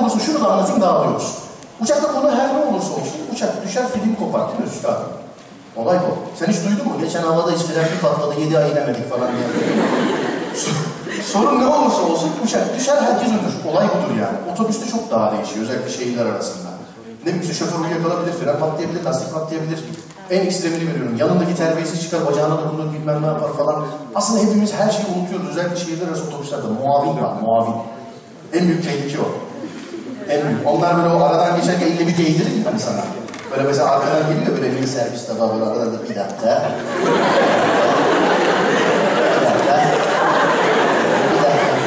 olursa şunu da anlatayım dağılıyoruz. Uçakta konu her ne olursa olsun uçak düşer film kopar değil mi üstadım? Olay bu. Sen hiç duydun mu? Geçen havada işçiler bir patladı, yedi ay inemedik falan diye. Sorun ne olursa olsun uçak düşer herkes ölür. Olay budur yani. Otobüste çok daha değişiyor özellikle şehirler arasında. Ne bileyim şoför uyuyakalabilir, fren patlayabilir, lastik patlayabilir. En ekstremini veriyorum. Yanındaki terbiyesiz çıkar, bacağına dokunur, bilmem ne yapar falan. Aslında hepimiz her şeyi unutuyoruz. Özellikle şehirler arası otobüslerde. Muavin var, muavin. En büyük tehlike o. Büyük. Onlar böyle o aradan geçerken elle bir değdirir mi hani sana? Böyle mesela arkadan geliyor böyle bir servis tabağı böyle arkadan da bir dakika.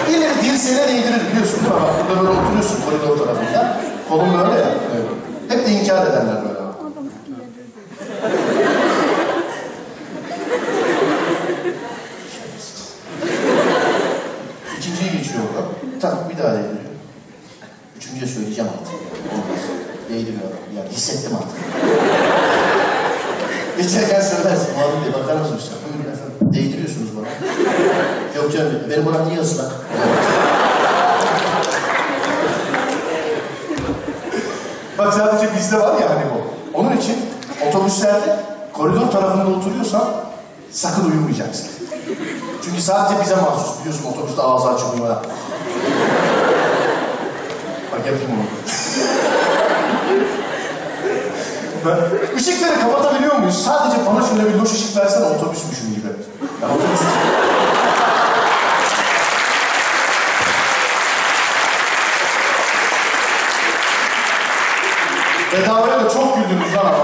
Bir dakika. Bir dirseğine değdirir biliyorsun değil mi? Bak burada böyle oturuyorsun koridor tarafında. Kolun böyle ya. Evet. Hep de inkar ederler böyle. İkinciyi geçiyor orada. Tak bir daha değdiriyor. Üçüncüye söyleyeceğim artık. Olmaz. Değdirmiyorum. Yani hissettim artık. Geçerken söylersin. Abi diye bakar mısın işte? Buyurun efendim. Değdiriyorsunuz bana. Yok canım. Beni bırak niye ıslak? Bak sadece bizde var ya hani bu. Onun için otobüslerde koridor tarafında oturuyorsan sakın uyumayacaksın. Çünkü sadece bize mahsus. Biliyorsun otobüste ağzı uyuma. Bak yapayım onu. Ben, ışıkları kapatabiliyor muyuz? Sadece bana şöyle bir loş ışık versene otobüsmüşüm gibi. Ya otobüs... Bedavaya da çok güldünüz lan ama.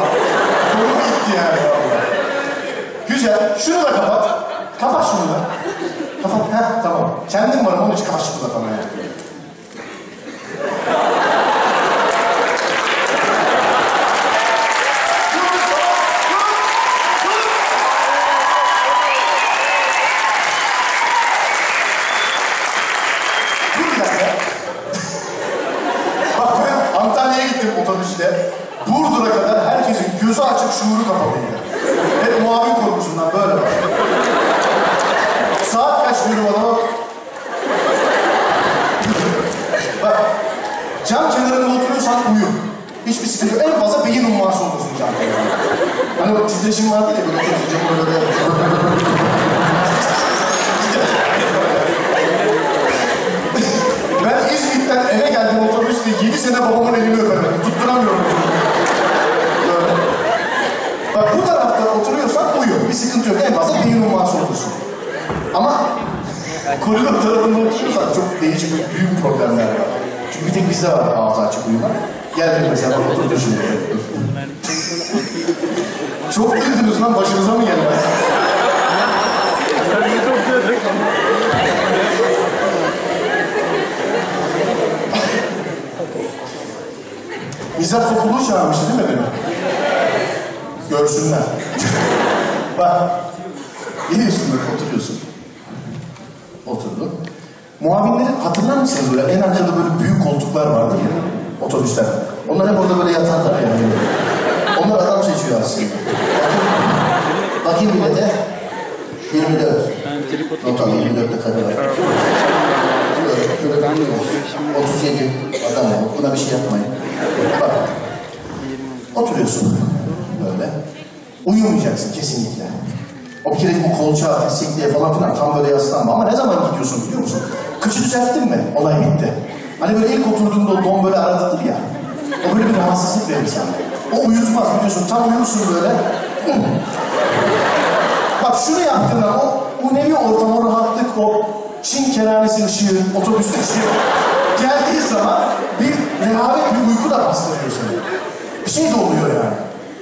Konu gitti yani. Güzel. Şunu da kapat. Kapat şunu da. Kapat. Heh tamam. Kendim varım onun için kapat şunu da tamam yani. Dur bir dakika. Bak ben Antalya'ya gittim otobüsle. Burdur'a kadar herkesin gözü açık şuuru kapalıydı. Hep muavin korkusundan böyle bak. Saat kaç diyorum adama? bak, cam kenarında oturuyorsan uyu. Hiçbir sıkıntı yok. En fazla beyin umması olursun cam kenarında. Hani o titreşim vardı ya böyle oturuyorsun camı böyle. Ben İzmit'ten eve geldim otobüsle 7 sene babamın elini öpemedim. Tutturamıyorum. Böyle. Bak bu tarafta oturuyorsan uyu. Bir sıkıntı yok. En fazla beyin umması olursun. Ama koridor tarafında oturuyorsan çok değişik büyük problemler var. Çünkü bir tek bizde var ağzı açık uyumak. Geldim mesela bak oturdun şimdi. çok güldünüz lan başınıza mı gelmez? Mizah topluluğu çağırmıştı değil mi beni? Görsünler. Bak. Geliyorsun böyle oturuyorsun. Oturdun. Muavinleri hatırlar mısınız böyle? En arkada böyle büyük koltuklar vardır ya. Otobüsler. Onlar hep orada böyle yatarlar yani. Onlar adam seçiyor aslında. Bakayım bile de 24. Not al 24'te kadar var. Şöyle, şöyle 37 adam var. Buna bir şey yapmayın. Bak. Oturuyorsun böyle. Uyumayacaksın kesinlikle. O bir kere bu kolçağa, kesikliğe falan filan tam böyle yaslanma. Ama ne zaman gidiyorsun biliyor musun? Kıçı düzelttin mi? Olay bitti. Hani böyle ilk oturduğunda o don böyle aradıdır ya. O böyle bir rahatsızlık verir sana. O uyutmaz biliyorsun. Tam uyursun böyle. Bak şunu yaptığında o unevi ortam, o rahatlık, o Çin kerhanesi ışığı, otobüs ışığı geldiği zaman bir uyku da bastırıyor seni. Bir şey de oluyor yani.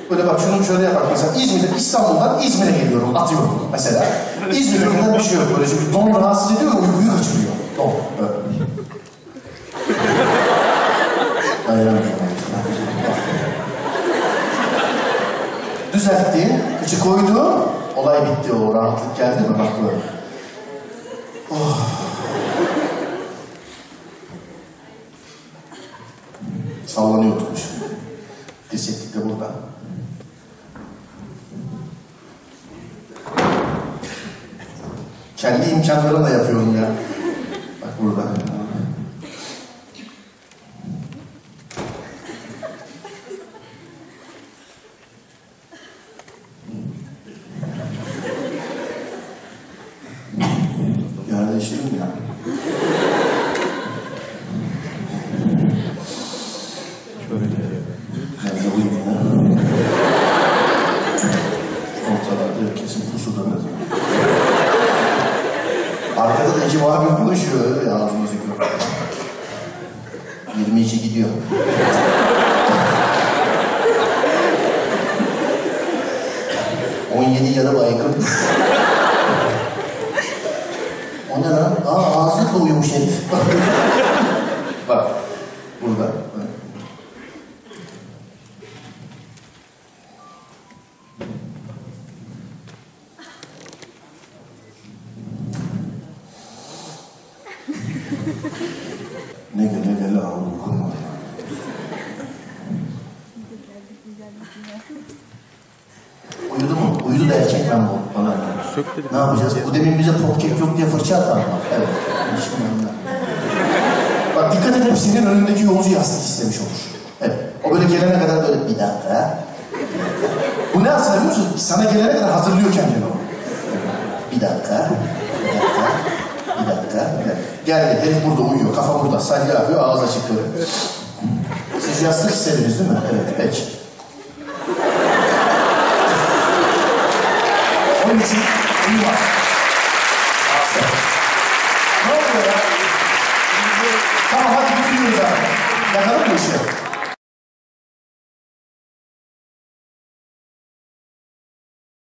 Böyle bak şunu şöyle yapar. Mesela İzmir'den, İstanbul'dan İzmir'e geliyorum, atıyorum mesela. İzmir'den bir şey yok böyle çünkü don rahatsız ediyor ve uykuyu kaçırıyor. Don, böyle. Düzeltti, kıçı koydu, olay bitti o rahatlık geldi mi bak böyle. Kendi imkanlarımla yapıyorum ya. Bak burada. Yerleşirim ya. Nerede uyumlu? Ortalarda kesin pusu dönmez da Ecim abim konuşuyor öyle ağzımızı gör. 22 gidiyor. On yedi yarı baygın. o ne lan? Aa ağzı da uyumuş herif. Bak. Burada. Uyudu da erkek lan bu. Bana. Ne yapacağız? Bu demin bize popkek yok diye fırça atan mı? Evet. Şimdi. Bak dikkat hep senin önündeki yolcu yastık istemiş olur. Evet. O böyle gelene kadar böyle bir dakika. Bu ne aslında biliyor musun? Sana gelene kadar hazırlıyor kendini o. Bir dakika. Bir dakika. Bir dakika. Evet. Geldi. Herif burada uyuyor. Kafa burada. Salya yapıyor. Ağız açık böyle. Siz yastık istediniz değil mi? Evet. Peki. Onun için uyuma. Aferin. Ne oluyor ya? Tamam hadi bitiriyoruz abi. Yakalım mı işi?